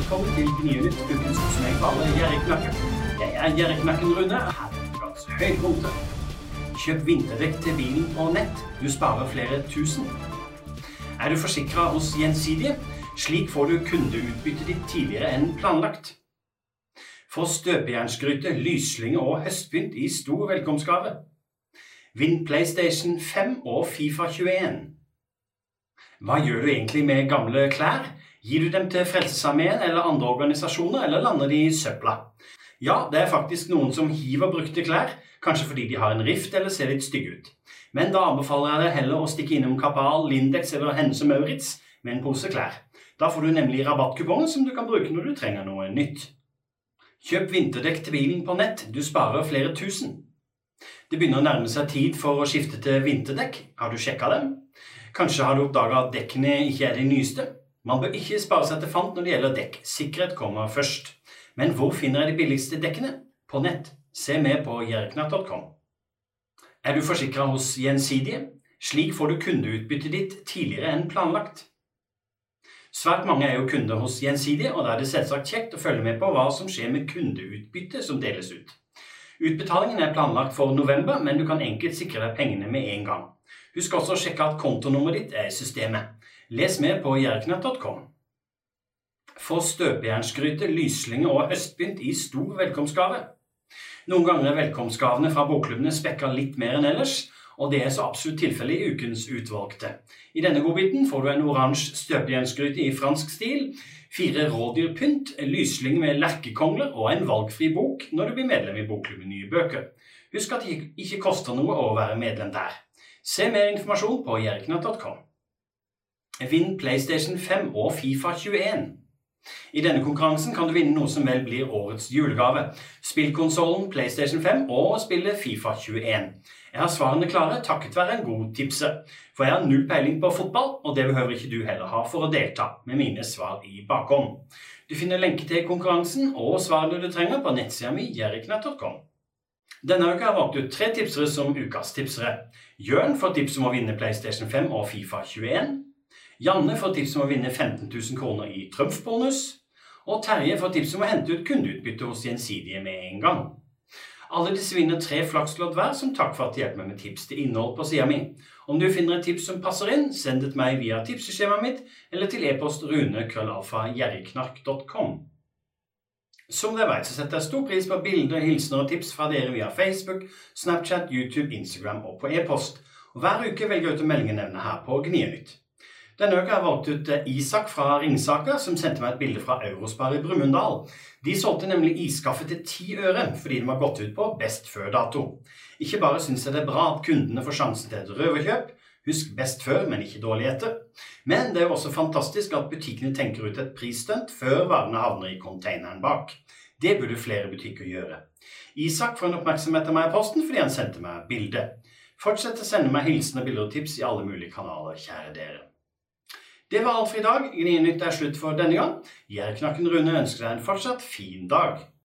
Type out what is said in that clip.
Velkommen til Gnienytt, ukens som jeg kaller gjerrigknakker. Jeg er gjerrigknakken Rune. Her er ukas høydepunkter. Kjøp vinterdekk til bilen på nett. Du sparer flere tusen. Er du forsikra hos Gjensidige? Slik får du kundeutbyttet ditt tidligere enn planlagt. Få støpejernsgryte, lyslynge og høstpynt i stor velkomstgave. Vinn PlayStation 5 og Fifa 21. Hva gjør du egentlig med gamle klær? Gir du dem til Frelsesarmeen eller andre organisasjoner, eller lander de i søpla? Ja, det er faktisk noen som hiver brukte klær, kanskje fordi de har en rift eller ser litt stygge ut. Men da anbefaler jeg deg heller å stikke innom Kapal, Lindex eller Hense Maurits med en pose klær. Da får du nemlig rabattkupong som du kan bruke når du trenger noe nytt. Kjøp vinterdekk til bilen på nett, du sparer flere tusen. Det begynner å nærme seg tid for å skifte til vinterdekk. Har du sjekka dem? Kanskje har du oppdaga at dekkene ikke er de nyeste? Man bør ikke spare seg til fant når det gjelder dekk. Sikkerhet kommer først. Men hvor finner jeg de billigste dekkene? På nett. Se med på jerknatt.com. Er du forsikra hos Gjensidige? Slik får du kundeutbyttet ditt tidligere enn planlagt. Svært mange er jo kunder hos Gjensidige, og da er det selvsagt kjekt å følge med på hva som skjer med kundeutbyttet som deles ut. Utbetalingen er planlagt for november, men du kan enkelt sikre deg pengene med en gang. Husk også å sjekke at kontonummeret ditt er i systemet. Les mer på jerknett.com. Få støpejernsgryte, lyslynge og høstpynt i stor velkomstgave. Noen ganger er velkomstgavene fra bokklubbene spekka litt mer enn ellers, og det er så absolutt tilfellet i ukens utvalgte. I denne godbiten får du en oransje støpejernsgryte i fransk stil, fire rådyrpynt, lysling med lerkekongler og en valgfri bok når du blir medlem i Bokklubben Nye bøker. Husk at det ikke koster noe å være medlem der. Se mer informasjon på jerknatt.com. Vinn PlayStation 5 og Fifa 21. I denne konkurransen kan du vinne noe som vel blir årets julegave. Spillkonsollen PlayStation 5 og spillet Fifa 21. Jeg har svarene klare takket være en god tipser. For jeg har null peiling på fotball, og det behøver ikke du heller ha for å delta med mine svar i bakhånd. Du finner lenke til konkurransen og svarene du trenger på nettsida mi jerriknatt.com. Denne uka har jeg valgt ut tre tipsere som ukas tipsere. Jørn får tips om å vinne PlayStation 5 og Fifa 21. Janne får tips om å vinne 15 000 kroner i trumfbonus. Og Terje får tips om å hente ut kundeutbytte hos Gjensidige med en gang. Alle disse vinner tre flakslodd hver som takk for at de hjelper meg med tips til innhold på sida mi. Om du finner et tips som passer inn, send det til meg via tipseskjemaet mitt eller til e-post rune.krøllalfa.gjerriknark.com. Som dere vet, så setter jeg stor pris på bilder, hilsener og tips fra dere via Facebook, Snapchat, YouTube, Instagram og på e-post. Og Hver uke velger jeg ut en melde jeg nevner her på Gnienytt. Denne uka har jeg valgt ut eh, Isak fra Ringsaker, som sendte meg et bilde fra Eurospar i Brumunddal. De solgte nemlig iskaffe til ti øre fordi den var gått ut på best før-dato. Ikke bare syns jeg det er bra at kundene får sjansen til et røverkjøp, husk best før, men ikke dårlig etter, men det er jo også fantastisk at butikkene tenker ut et prisstunt før varene havner i containeren bak. Det burde flere butikker gjøre. Isak får en oppmerksomhet av meg i posten fordi han sendte meg bilde. Fortsett å sende meg hilsener, bilder og tips i alle mulige kanaler, kjære dere. Det var alt for i dag. Gnienytt er slutt for denne gang. Gjærknakken Rune ønsker deg en fortsatt fin dag.